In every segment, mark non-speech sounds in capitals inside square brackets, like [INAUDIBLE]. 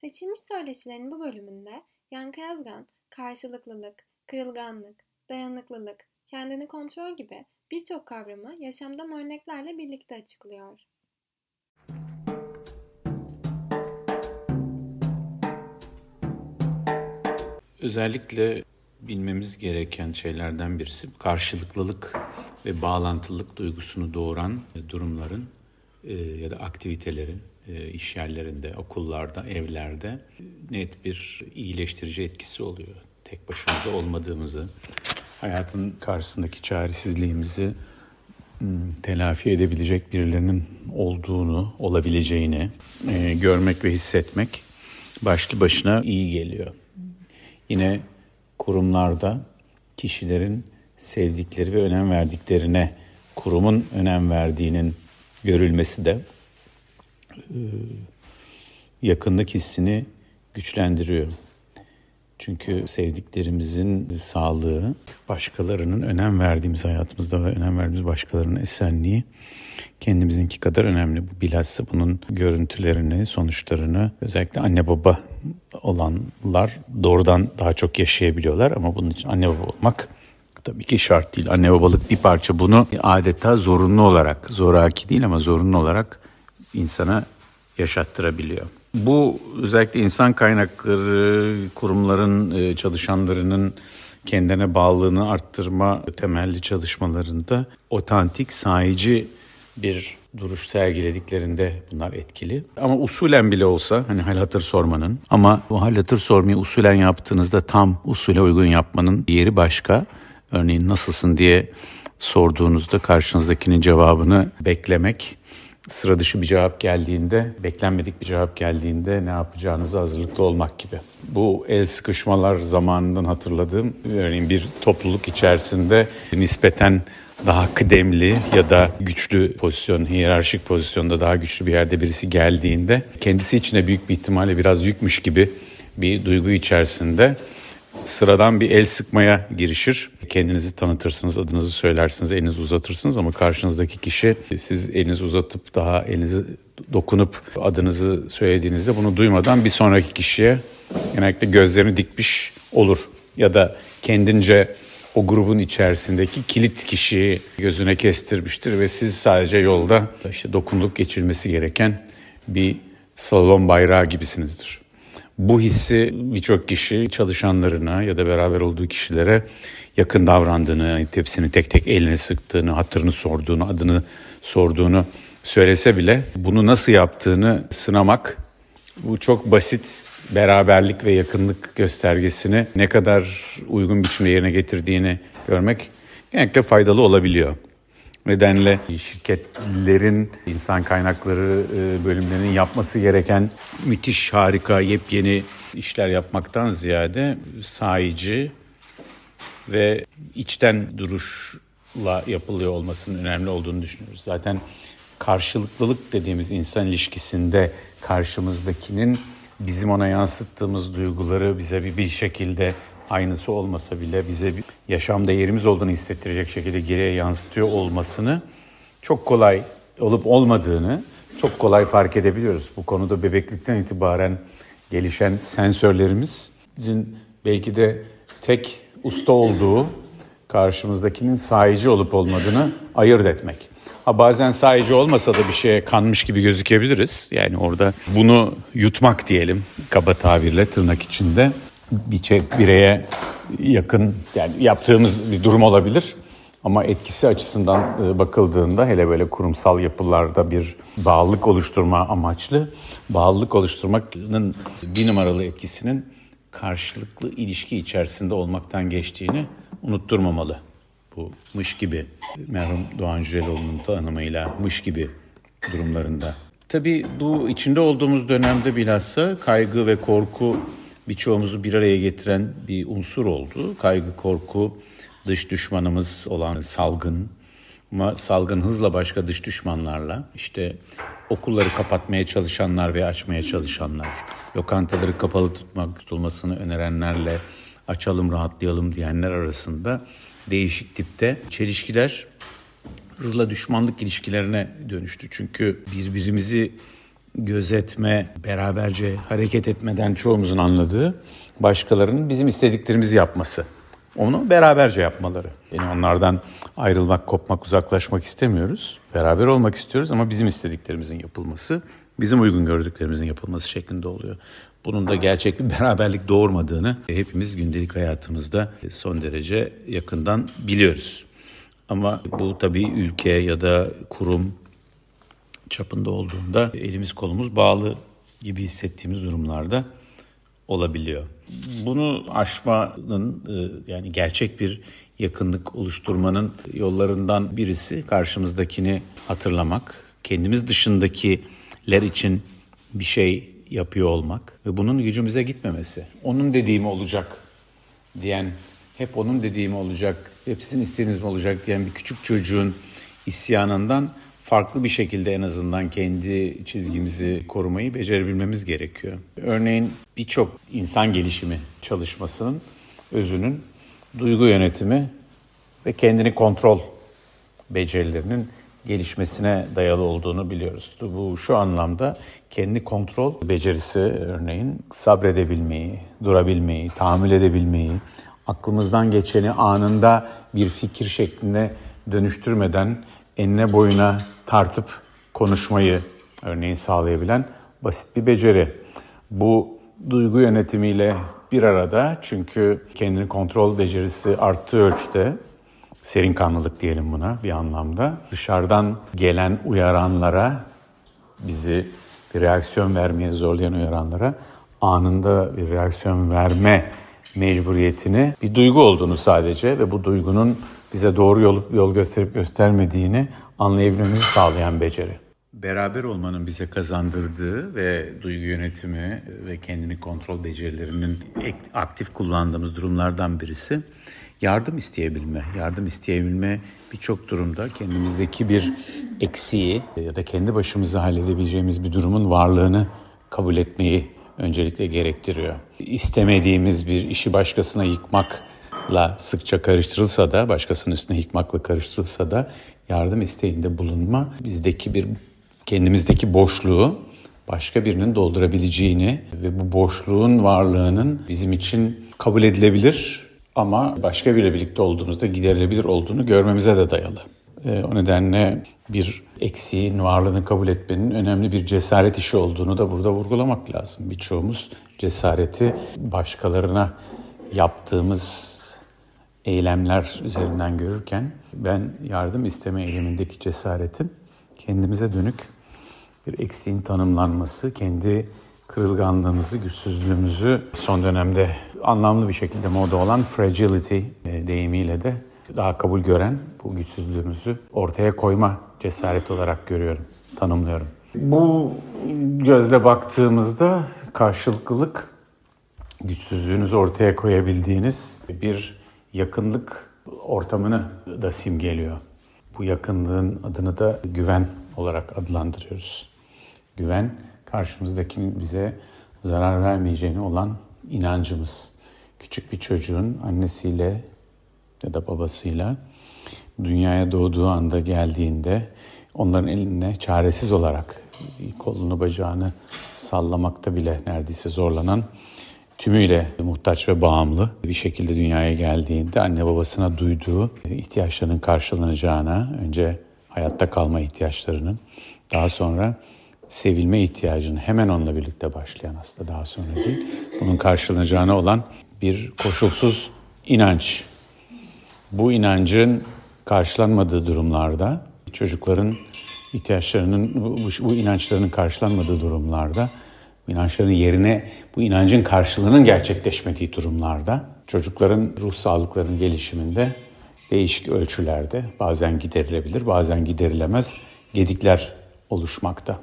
Seçilmiş söyleşilerin bu bölümünde Yankı Yazgan, karşılıklılık, kırılganlık, dayanıklılık, kendini kontrol gibi birçok kavramı yaşamdan örneklerle birlikte açıklıyor. Özellikle bilmemiz gereken şeylerden birisi karşılıklılık ve bağlantılılık duygusunu doğuran durumların e, ya da aktivitelerin iş yerlerinde, okullarda, evlerde net bir iyileştirici etkisi oluyor. Tek başımıza olmadığımızı, hayatın karşısındaki çaresizliğimizi hmm, telafi edebilecek birilerinin olduğunu, olabileceğini e, görmek ve hissetmek başlı başına iyi geliyor. Yine kurumlarda kişilerin sevdikleri ve önem verdiklerine kurumun önem verdiğinin görülmesi de e, yakınlık hissini güçlendiriyor. Çünkü sevdiklerimizin sağlığı, başkalarının önem verdiğimiz hayatımızda ve önem verdiğimiz başkalarının esenliği kendimizinki kadar önemli. Bu bilhassa bunun görüntülerini, sonuçlarını özellikle anne baba olanlar doğrudan daha çok yaşayabiliyorlar ama bunun için anne baba olmak tabii ki şart değil. Anne babalık bir parça bunu adeta zorunlu olarak, zoraki değil ama zorunlu olarak insana yaşattırabiliyor. Bu özellikle insan kaynakları kurumların e, çalışanlarının kendine bağlılığını arttırma temelli çalışmalarında otantik, sahici bir duruş sergilediklerinde bunlar etkili. Ama usulen bile olsa hani hal hatır sormanın ama bu hal hatır sormayı usulen yaptığınızda tam usule uygun yapmanın yeri başka. Örneğin nasılsın diye sorduğunuzda karşınızdakinin cevabını beklemek sıra dışı bir cevap geldiğinde, beklenmedik bir cevap geldiğinde ne yapacağınızı hazırlıklı olmak gibi. Bu el sıkışmalar zamanından hatırladığım, örneğin bir topluluk içerisinde nispeten daha kıdemli ya da güçlü pozisyon, hiyerarşik pozisyonda daha güçlü bir yerde birisi geldiğinde kendisi içine büyük bir ihtimalle biraz yükmüş gibi bir duygu içerisinde sıradan bir el sıkmaya girişir. Kendinizi tanıtırsınız, adınızı söylersiniz, elinizi uzatırsınız ama karşınızdaki kişi siz elinizi uzatıp daha elinizi dokunup adınızı söylediğinizde bunu duymadan bir sonraki kişiye genellikle gözlerini dikmiş olur. Ya da kendince o grubun içerisindeki kilit kişiyi gözüne kestirmiştir ve siz sadece yolda işte dokunduk geçilmesi gereken bir salon bayrağı gibisinizdir. Bu hissi birçok kişi çalışanlarına ya da beraber olduğu kişilere yakın davrandığını, tepsini tek tek eline sıktığını, hatırını sorduğunu, adını sorduğunu söylese bile bunu nasıl yaptığını sınamak bu çok basit beraberlik ve yakınlık göstergesini ne kadar uygun biçimde yerine getirdiğini görmek genellikle faydalı olabiliyor. Nedenle şirketlerin insan kaynakları e, bölümlerinin yapması gereken müthiş, harika, yepyeni işler yapmaktan ziyade sahici ve içten duruşla yapılıyor olmasının önemli olduğunu düşünüyoruz. Zaten karşılıklılık dediğimiz insan ilişkisinde karşımızdakinin bizim ona yansıttığımız duyguları bize bir, bir şekilde aynısı olmasa bile bize bir yaşamda yerimiz olduğunu hissettirecek şekilde geriye yansıtıyor olmasını çok kolay olup olmadığını çok kolay fark edebiliyoruz. Bu konuda bebeklikten itibaren gelişen sensörlerimizin belki de tek usta olduğu karşımızdakinin sahici olup olmadığını ayırt etmek. Ha bazen sahici olmasa da bir şeye kanmış gibi gözükebiliriz. Yani orada bunu yutmak diyelim kaba tabirle tırnak içinde bir bireye yakın yani yaptığımız bir durum olabilir. Ama etkisi açısından e, bakıldığında hele böyle kurumsal yapılarda bir bağlılık oluşturma amaçlı bağlılık oluşturmanın bir numaralı etkisinin karşılıklı ilişki içerisinde olmaktan geçtiğini unutturmamalı. Bu mış gibi merhum Doğan Cüceloğlu'nun tanımıyla mış gibi durumlarında. Tabii bu içinde olduğumuz dönemde bilhassa kaygı ve korku birçoğumuzu bir araya getiren bir unsur oldu. Kaygı, korku, dış düşmanımız olan salgın ama salgın hızla başka dış düşmanlarla işte okulları kapatmaya çalışanlar ve açmaya çalışanlar, lokantaları kapalı tutmak tutulmasını önerenlerle açalım rahatlayalım diyenler arasında değişik tipte çelişkiler hızla düşmanlık ilişkilerine dönüştü. Çünkü birbirimizi gözetme, beraberce hareket etmeden çoğumuzun anladığı başkalarının bizim istediklerimizi yapması. Onu beraberce yapmaları. Yani onlardan ayrılmak, kopmak, uzaklaşmak istemiyoruz. Beraber olmak istiyoruz ama bizim istediklerimizin yapılması, bizim uygun gördüklerimizin yapılması şeklinde oluyor. Bunun da gerçek bir [LAUGHS] beraberlik doğurmadığını hepimiz gündelik hayatımızda son derece yakından biliyoruz. Ama bu tabii ülke ya da kurum çapında olduğunda elimiz kolumuz bağlı gibi hissettiğimiz durumlarda olabiliyor. Bunu aşmanın e, yani gerçek bir yakınlık oluşturmanın yollarından birisi karşımızdakini hatırlamak, kendimiz dışındakiler için bir şey yapıyor olmak ve bunun gücümüze gitmemesi. Onun dediğimi olacak diyen, hep onun dediğimi olacak, hep sizin mi olacak diyen bir küçük çocuğun isyanından farklı bir şekilde en azından kendi çizgimizi korumayı becerebilmemiz gerekiyor. Örneğin birçok insan gelişimi çalışmasının özünün duygu yönetimi ve kendini kontrol becerilerinin gelişmesine dayalı olduğunu biliyoruz. Bu şu anlamda kendi kontrol becerisi örneğin sabredebilmeyi, durabilmeyi, tahammül edebilmeyi, aklımızdan geçeni anında bir fikir şekline dönüştürmeden enine boyuna tartıp konuşmayı örneğin sağlayabilen basit bir beceri. Bu duygu yönetimiyle bir arada çünkü kendini kontrol becerisi arttığı ölçüde serin kanlılık diyelim buna bir anlamda. Dışarıdan gelen uyaranlara bizi bir reaksiyon vermeye zorlayan uyaranlara anında bir reaksiyon verme mecburiyetini bir duygu olduğunu sadece ve bu duygunun bize doğru yol, yol gösterip göstermediğini anlayabilmemizi sağlayan beceri. Beraber olmanın bize kazandırdığı ve duygu yönetimi ve kendini kontrol becerilerinin aktif kullandığımız durumlardan birisi yardım isteyebilme. Yardım isteyebilme birçok durumda kendimizdeki bir eksiği ya da kendi başımıza halledebileceğimiz bir durumun varlığını kabul etmeyi öncelikle gerektiriyor. İstemediğimiz bir işi başkasına yıkmakla sıkça karıştırılsa da, başkasının üstüne yıkmakla karıştırılsa da yardım isteğinde bulunma bizdeki bir kendimizdeki boşluğu başka birinin doldurabileceğini ve bu boşluğun varlığının bizim için kabul edilebilir ama başka biriyle birlikte olduğumuzda giderilebilir olduğunu görmemize de dayalı. E, o nedenle bir eksiğin varlığını kabul etmenin önemli bir cesaret işi olduğunu da burada vurgulamak lazım. Birçoğumuz cesareti başkalarına yaptığımız eylemler üzerinden görürken ben yardım isteme eylemindeki cesaretim kendimize dönük bir eksiğin tanımlanması, kendi kırılganlığımızı, güçsüzlüğümüzü son dönemde anlamlı bir şekilde moda olan fragility e, deyimiyle de daha kabul gören bu güçsüzlüğümüzü ortaya koyma cesareti olarak görüyorum, tanımlıyorum. Bu gözle baktığımızda karşılıklılık güçsüzlüğünüzü ortaya koyabildiğiniz bir yakınlık ortamını da simgeliyor. Bu yakınlığın adını da güven olarak adlandırıyoruz. Güven karşımızdakinin bize zarar vermeyeceğini olan inancımız. Küçük bir çocuğun annesiyle ya da babasıyla dünyaya doğduğu anda geldiğinde onların eline çaresiz olarak kolunu bacağını sallamakta bile neredeyse zorlanan tümüyle muhtaç ve bağımlı bir şekilde dünyaya geldiğinde anne babasına duyduğu ihtiyaçlarının karşılanacağına önce hayatta kalma ihtiyaçlarının daha sonra sevilme ihtiyacını hemen onunla birlikte başlayan aslında daha sonra değil bunun karşılanacağına olan bir koşulsuz inanç. Bu inancın karşılanmadığı durumlarda çocukların ihtiyaçlarının bu, bu inançlarının karşılanmadığı durumlarda bu inançların yerine bu inancın karşılığının gerçekleşmediği durumlarda çocukların ruh sağlıklarının gelişiminde değişik ölçülerde bazen giderilebilir bazen giderilemez gedikler oluşmakta.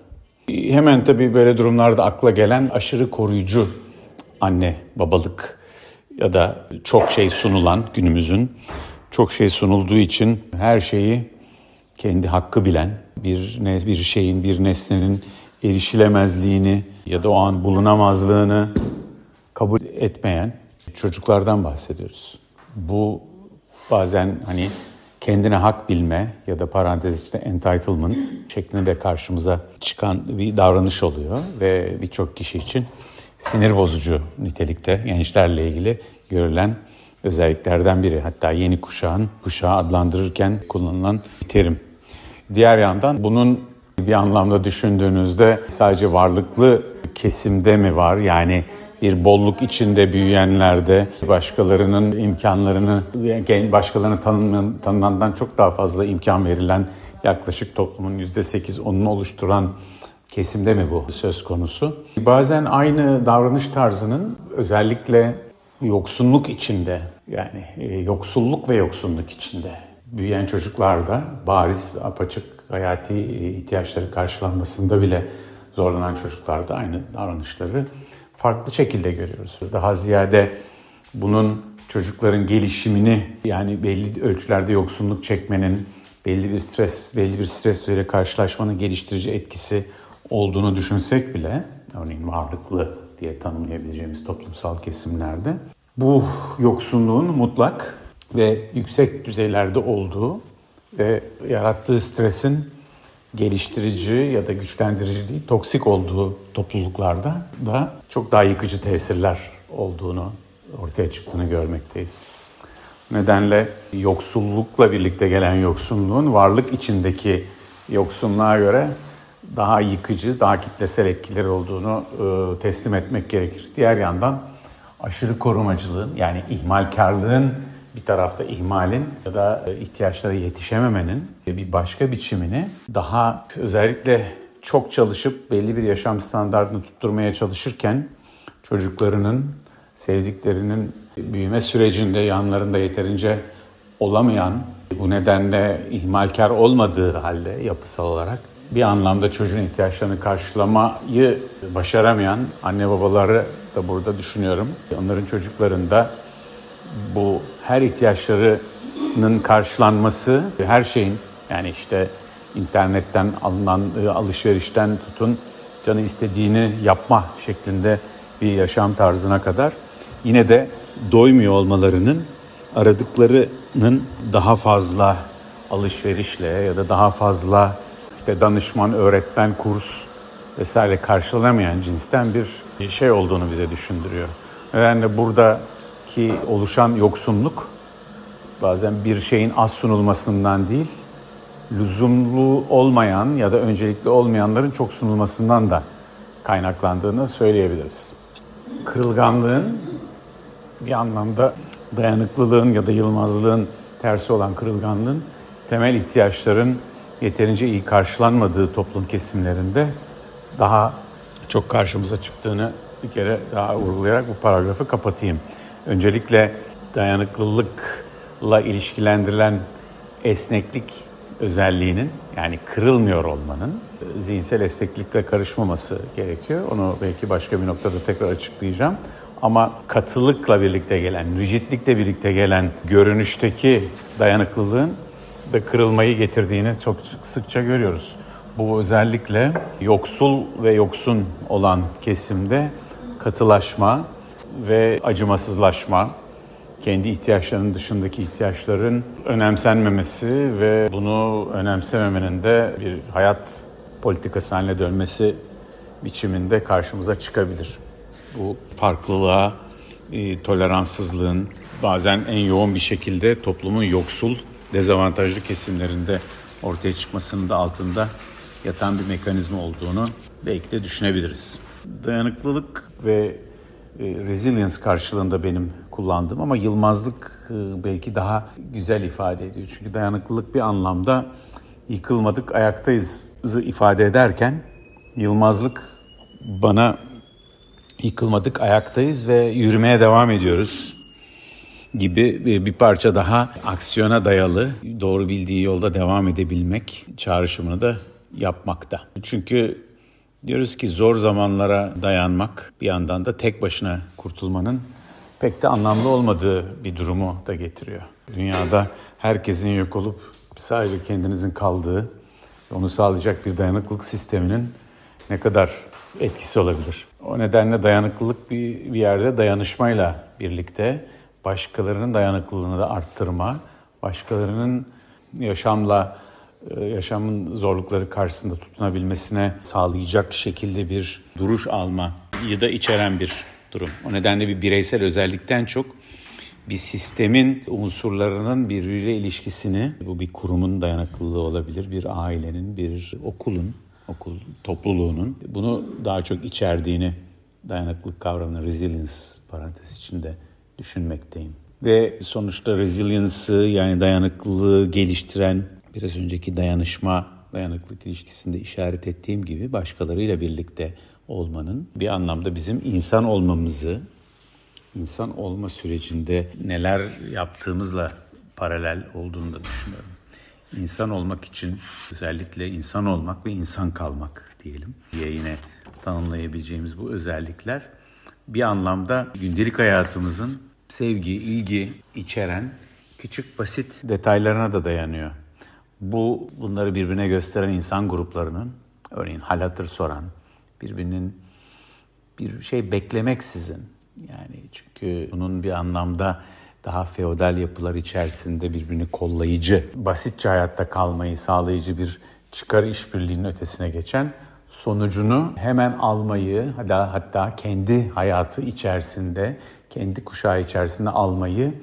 Hemen tabii böyle durumlarda akla gelen aşırı koruyucu anne babalık ya da çok şey sunulan günümüzün çok şey sunulduğu için her şeyi kendi hakkı bilen bir bir şeyin bir nesnenin erişilemezliğini ya da o an bulunamazlığını kabul etmeyen çocuklardan bahsediyoruz. Bu bazen hani kendine hak bilme ya da parantez içinde entitlement şeklinde de karşımıza çıkan bir davranış oluyor ve birçok kişi için sinir bozucu nitelikte gençlerle ilgili görülen özelliklerden biri. Hatta yeni kuşağın kuşağı adlandırırken kullanılan bir terim. Diğer yandan bunun bir anlamda düşündüğünüzde sadece varlıklı kesimde mi var? Yani bir bolluk içinde büyüyenlerde başkalarının imkanlarını, başkalarını tanınan, tanınandan çok daha fazla imkan verilen yaklaşık toplumun %8-10'unu oluşturan kesimde mi bu söz konusu? Bazen aynı davranış tarzının özellikle yoksunluk içinde yani e, yoksulluk ve yoksunluk içinde büyüyen çocuklarda bariz apaçık hayati e, ihtiyaçları karşılanmasında bile zorlanan çocuklarda aynı davranışları farklı şekilde görüyoruz. Daha ziyade bunun çocukların gelişimini yani belli ölçülerde yoksunluk çekmenin, belli bir stres, belli bir stres ile karşılaşmanın geliştirici etkisi olduğunu düşünsek bile, örneğin varlıklı diye tanımlayabileceğimiz toplumsal kesimlerde bu yoksunluğun mutlak ve yüksek düzeylerde olduğu ve yarattığı stresin geliştirici ya da güçlendirici değil, toksik olduğu topluluklarda da çok daha yıkıcı tesirler olduğunu ortaya çıktığını görmekteyiz. Nedenle yoksullukla birlikte gelen yoksunluğun varlık içindeki yoksunluğa göre daha yıkıcı, daha kitlesel etkileri olduğunu e, teslim etmek gerekir. Diğer yandan aşırı korumacılığın yani ihmalkarlığın bir tarafta ihmalin ya da ihtiyaçlara yetişememenin bir başka biçimini daha özellikle çok çalışıp belli bir yaşam standartını tutturmaya çalışırken çocuklarının, sevdiklerinin büyüme sürecinde yanlarında yeterince olamayan, bu nedenle ihmalkar olmadığı halde yapısal olarak bir anlamda çocuğun ihtiyaçlarını karşılamayı başaramayan anne babaları da burada düşünüyorum. Onların çocuklarında bu her ihtiyaçlarının karşılanması, her şeyin yani işte internetten alınan e, alışverişten tutun canı istediğini yapma şeklinde bir yaşam tarzına kadar yine de doymuyor olmalarının aradıklarının daha fazla alışverişle ya da daha fazla işte danışman, öğretmen, kurs vesaire karşılanamayan cinsten bir şey olduğunu bize düşündürüyor. Yani buradaki oluşan yoksunluk bazen bir şeyin az sunulmasından değil, lüzumlu olmayan ya da öncelikli olmayanların çok sunulmasından da kaynaklandığını söyleyebiliriz. Kırılganlığın bir anlamda dayanıklılığın ya da yılmazlığın tersi olan kırılganlığın temel ihtiyaçların yeterince iyi karşılanmadığı toplum kesimlerinde daha çok karşımıza çıktığını bir kere daha vurgulayarak bu paragrafı kapatayım. Öncelikle dayanıklılıkla ilişkilendirilen esneklik özelliğinin yani kırılmıyor olmanın zihinsel esneklikle karışmaması gerekiyor. Onu belki başka bir noktada tekrar açıklayacağım. Ama katılıkla birlikte gelen, rigidlikle birlikte gelen görünüşteki dayanıklılığın da kırılmayı getirdiğini çok sıkça görüyoruz. Bu özellikle yoksul ve yoksun olan kesimde katılaşma ve acımasızlaşma, kendi ihtiyaçlarının dışındaki ihtiyaçların önemsenmemesi ve bunu önemsememenin de bir hayat politikası haline dönmesi biçiminde karşımıza çıkabilir. Bu farklılığa, e, toleranssızlığın bazen en yoğun bir şekilde toplumun yoksul, dezavantajlı kesimlerinde ortaya çıkmasının da altında yatan bir mekanizma olduğunu belki de düşünebiliriz. Dayanıklılık ve resilience karşılığında benim kullandığım ama yılmazlık e, belki daha güzel ifade ediyor. Çünkü dayanıklılık bir anlamda yıkılmadık ayaktayız'ı ifade ederken yılmazlık bana yıkılmadık ayaktayız ve yürümeye devam ediyoruz gibi bir parça daha aksiyona dayalı doğru bildiği yolda devam edebilmek çağrışımını da yapmakta. Çünkü diyoruz ki zor zamanlara dayanmak bir yandan da tek başına kurtulmanın pek de anlamlı olmadığı bir durumu da getiriyor. Dünyada herkesin yok olup sadece kendinizin kaldığı, onu sağlayacak bir dayanıklılık sisteminin ne kadar etkisi olabilir. O nedenle dayanıklılık bir, bir yerde dayanışmayla birlikte başkalarının dayanıklılığını da arttırma, başkalarının yaşamla yaşamın zorlukları karşısında tutunabilmesine sağlayacak şekilde bir duruş almayı da içeren bir durum. O nedenle bir bireysel özellikten çok bir sistemin unsurlarının birbiriyle ilişkisini, bu bir kurumun dayanıklılığı olabilir, bir ailenin, bir okulun, okul topluluğunun bunu daha çok içerdiğini dayanıklılık kavramını resilience parantez içinde düşünmekteyim. Ve sonuçta resilience'ı yani dayanıklılığı geliştiren biraz önceki dayanışma dayanıklılık ilişkisinde işaret ettiğim gibi başkalarıyla birlikte olmanın bir anlamda bizim insan olmamızı, insan olma sürecinde neler yaptığımızla paralel olduğunu da düşünüyorum. İnsan olmak için özellikle insan olmak ve insan kalmak diyelim diye yine tanımlayabileceğimiz bu özellikler bir anlamda gündelik hayatımızın sevgi, ilgi içeren küçük basit detaylarına da dayanıyor. Bu bunları birbirine gösteren insan gruplarının örneğin hal hatır soran, birbirinin bir şey beklemeksizin yani çünkü bunun bir anlamda daha feodal yapılar içerisinde birbirini kollayıcı, basitçe hayatta kalmayı sağlayıcı bir çıkar işbirliğinin ötesine geçen sonucunu hemen almayı hatta hatta kendi hayatı içerisinde, kendi kuşağı içerisinde almayı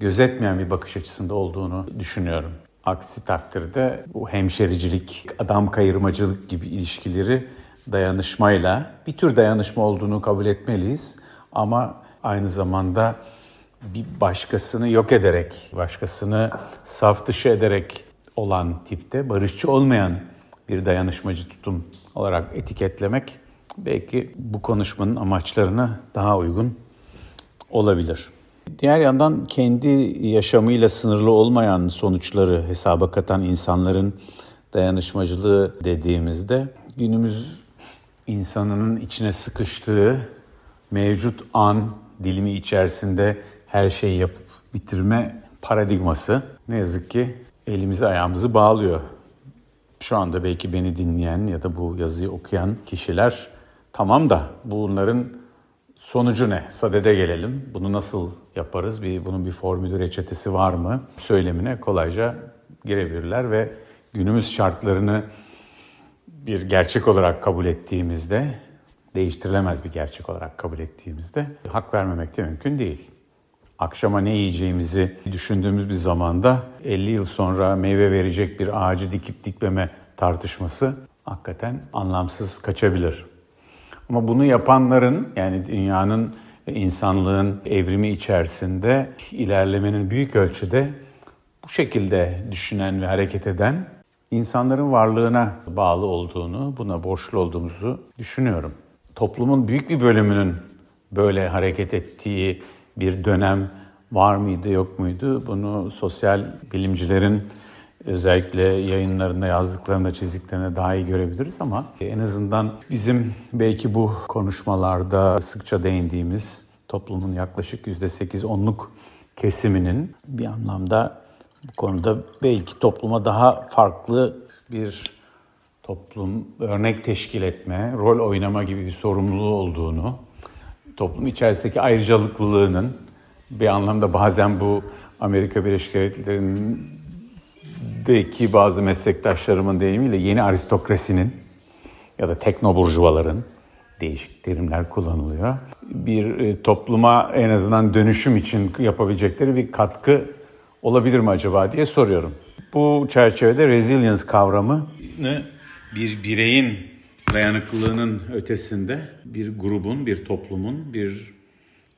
gözetmeyen bir bakış açısında olduğunu düşünüyorum. Aksi takdirde bu hemşericilik, adam kayırmacılık gibi ilişkileri dayanışmayla bir tür dayanışma olduğunu kabul etmeliyiz. Ama aynı zamanda bir başkasını yok ederek, başkasını saf dışı ederek olan tipte barışçı olmayan bir dayanışmacı tutum olarak etiketlemek belki bu konuşmanın amaçlarına daha uygun olabilir. Diğer yandan kendi yaşamıyla sınırlı olmayan sonuçları hesaba katan insanların dayanışmacılığı dediğimizde günümüz insanının içine sıkıştığı mevcut an dilimi içerisinde her şeyi yapıp bitirme paradigması ne yazık ki elimizi ayağımızı bağlıyor. Şu anda belki beni dinleyen ya da bu yazıyı okuyan kişiler tamam da bunların sonucu ne? Sadede gelelim. Bunu nasıl yaparız? Bir, bunun bir formülü reçetesi var mı? Söylemine kolayca girebilirler ve günümüz şartlarını bir gerçek olarak kabul ettiğimizde, değiştirilemez bir gerçek olarak kabul ettiğimizde hak vermemek de mümkün değil. Akşama ne yiyeceğimizi düşündüğümüz bir zamanda 50 yıl sonra meyve verecek bir ağacı dikip dikmeme tartışması hakikaten anlamsız kaçabilir. Ama bunu yapanların yani dünyanın insanlığın evrimi içerisinde ilerlemenin büyük ölçüde bu şekilde düşünen ve hareket eden insanların varlığına bağlı olduğunu, buna borçlu olduğumuzu düşünüyorum. Toplumun büyük bir bölümünün böyle hareket ettiği bir dönem var mıydı yok muydu? Bunu sosyal bilimcilerin özellikle yayınlarında yazdıklarında çizdiklerine daha iyi görebiliriz ama en azından bizim belki bu konuşmalarda sıkça değindiğimiz toplumun yaklaşık %8-10'luk kesiminin bir anlamda bu konuda belki topluma daha farklı bir toplum örnek teşkil etme, rol oynama gibi bir sorumluluğu olduğunu, toplum içerisindeki ayrıcalıklılığının bir anlamda bazen bu Amerika Birleşik Devletleri'ndeki bazı meslektaşlarımın deyimiyle yeni aristokrasinin ya da teknoburjuvaların değişik terimler kullanılıyor. Bir e, topluma en azından dönüşüm için yapabilecekleri bir katkı olabilir mi acaba diye soruyorum. Bu çerçevede resilience kavramı bir bireyin dayanıklılığının ötesinde bir grubun, bir toplumun, bir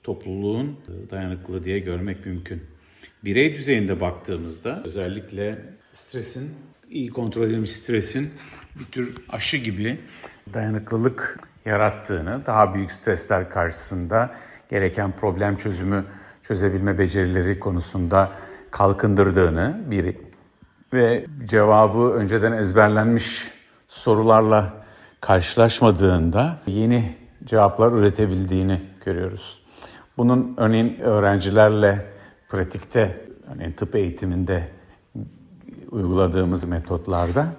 topluluğun dayanıklılığı diye görmek mümkün. Birey düzeyinde baktığımızda özellikle stresin, iyi kontrol edilmiş stresin bir tür aşı gibi dayanıklılık yarattığını, daha büyük stresler karşısında gereken problem çözümü çözebilme becerileri konusunda kalkındırdığını biri ve cevabı önceden ezberlenmiş sorularla karşılaşmadığında yeni cevaplar üretebildiğini görüyoruz. Bunun örneğin öğrencilerle pratikte, örneğin tıp eğitiminde uyguladığımız metotlarda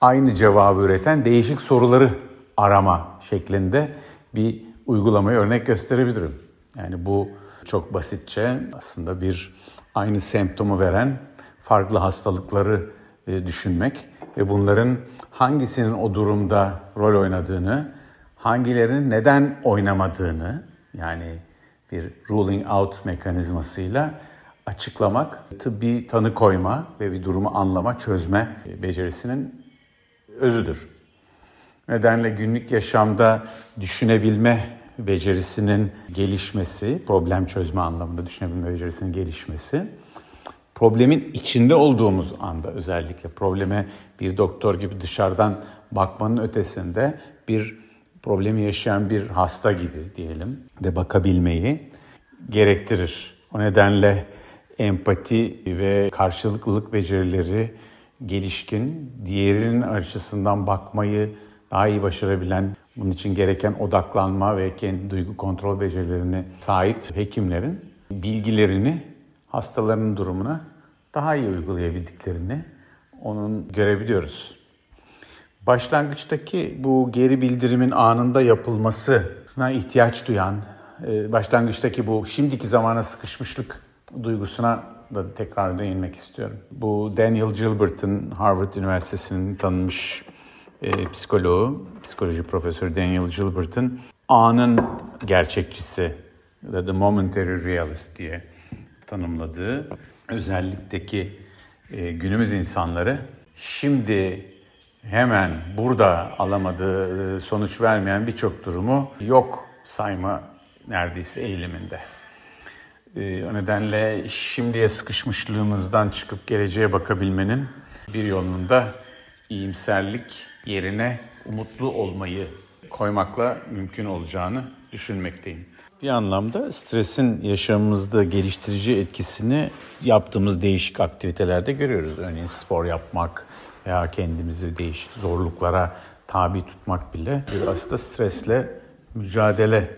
aynı cevabı üreten değişik soruları arama şeklinde bir uygulamayı örnek gösterebilirim. Yani bu çok basitçe aslında bir aynı semptomu veren farklı hastalıkları e, düşünmek ve bunların hangisinin o durumda rol oynadığını, hangilerinin neden oynamadığını yani bir ruling out mekanizmasıyla açıklamak, tıbbi tanı koyma ve bir durumu anlama, çözme becerisinin özüdür. Nedenle günlük yaşamda düşünebilme becerisinin gelişmesi, problem çözme anlamında düşünebilme becerisinin gelişmesi, problemin içinde olduğumuz anda özellikle probleme bir doktor gibi dışarıdan bakmanın ötesinde bir problemi yaşayan bir hasta gibi diyelim de bakabilmeyi gerektirir. O nedenle empati ve karşılıklılık becerileri gelişkin, diğerinin açısından bakmayı daha iyi başarabilen, bunun için gereken odaklanma ve kendi duygu kontrol becerilerine sahip hekimlerin bilgilerini hastalarının durumuna daha iyi uygulayabildiklerini onun görebiliyoruz. Başlangıçtaki bu geri bildirimin anında yapılmasına ihtiyaç duyan, e, başlangıçtaki bu şimdiki zamana sıkışmışlık duygusuna da tekrar değinmek istiyorum. Bu Daniel Gilbert'ın Harvard Üniversitesi'nin tanınmış e, psikoloğu, psikoloji profesörü Daniel Gilbert'ın anın gerçekçisi The Momentary Realist diye tanımladığı özellikteki e, günümüz insanları şimdi hemen burada alamadığı sonuç vermeyen birçok durumu yok sayma neredeyse eğiliminde. E, o nedenle şimdiye sıkışmışlığımızdan çıkıp geleceğe bakabilmenin bir yolunun da iyimserlik yerine umutlu olmayı koymakla mümkün olacağını düşünmekteyim. Bir anlamda stresin yaşamımızda geliştirici etkisini yaptığımız değişik aktivitelerde görüyoruz. Örneğin spor yapmak veya kendimizi değişik zorluklara tabi tutmak bile bir aslında stresle mücadele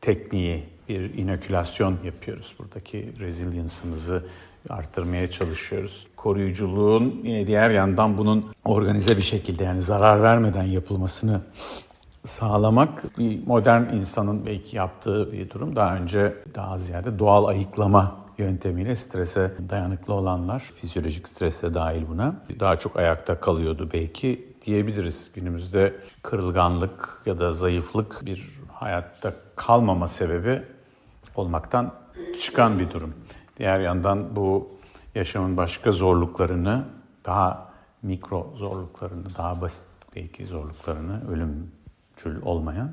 tekniği, bir inokülasyon yapıyoruz. Buradaki resilience'ımızı arttırmaya çalışıyoruz. Koruyuculuğun diğer yandan bunun organize bir şekilde yani zarar vermeden yapılmasını sağlamak bir modern insanın belki yaptığı bir durum. Daha önce daha ziyade doğal ayıklama yöntemiyle strese dayanıklı olanlar, fizyolojik stres de dahil buna, daha çok ayakta kalıyordu belki diyebiliriz. Günümüzde kırılganlık ya da zayıflık bir hayatta kalmama sebebi olmaktan çıkan bir durum. Diğer yandan bu yaşamın başka zorluklarını, daha mikro zorluklarını, daha basit belki zorluklarını, ölümcül olmayan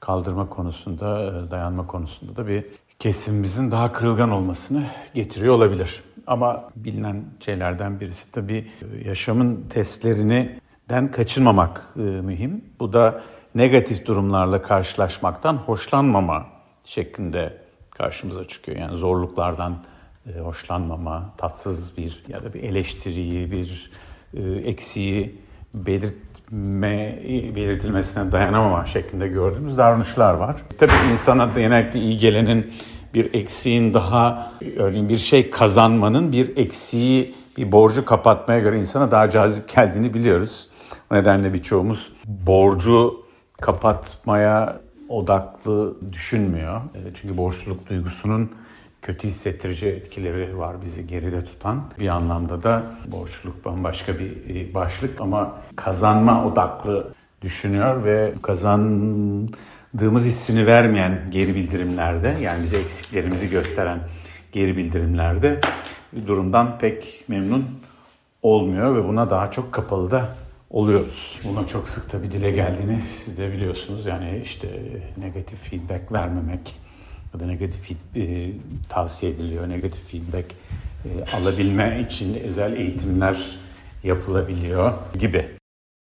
kaldırma konusunda, dayanma konusunda da bir kesimimizin daha kırılgan olmasını getiriyor olabilir. Ama bilinen şeylerden birisi tabii e, yaşamın testlerini den kaçırmamak e, mühim. Bu da negatif durumlarla karşılaşmaktan hoşlanmama şeklinde karşımıza çıkıyor. Yani zorluklardan e, hoşlanmama, tatsız bir ya da bir eleştiriyi, bir e, eksiği belirtme, belirtilmesine dayanamama şeklinde gördüğümüz davranışlar var. Tabii insana genellikle iyi gelenin bir eksiğin daha, örneğin bir şey kazanmanın bir eksiği, bir borcu kapatmaya göre insana daha cazip geldiğini biliyoruz. O nedenle birçoğumuz borcu kapatmaya odaklı düşünmüyor. E, çünkü borçluluk duygusunun kötü hissettirici etkileri var bizi geride tutan. Bir anlamda da borçluluk bambaşka bir e, başlık ama kazanma odaklı düşünüyor ve kazandığımız hissini vermeyen geri bildirimlerde yani bize eksiklerimizi gösteren geri bildirimlerde durumdan pek memnun olmuyor ve buna daha çok kapalı da oluyoruz. Buna çok sık tabi dile geldiğini siz de biliyorsunuz. Yani işte negatif feedback vermemek ya da negatif e, tavsiye ediliyor. Negatif feedback e, alabilme için özel eğitimler yapılabiliyor gibi.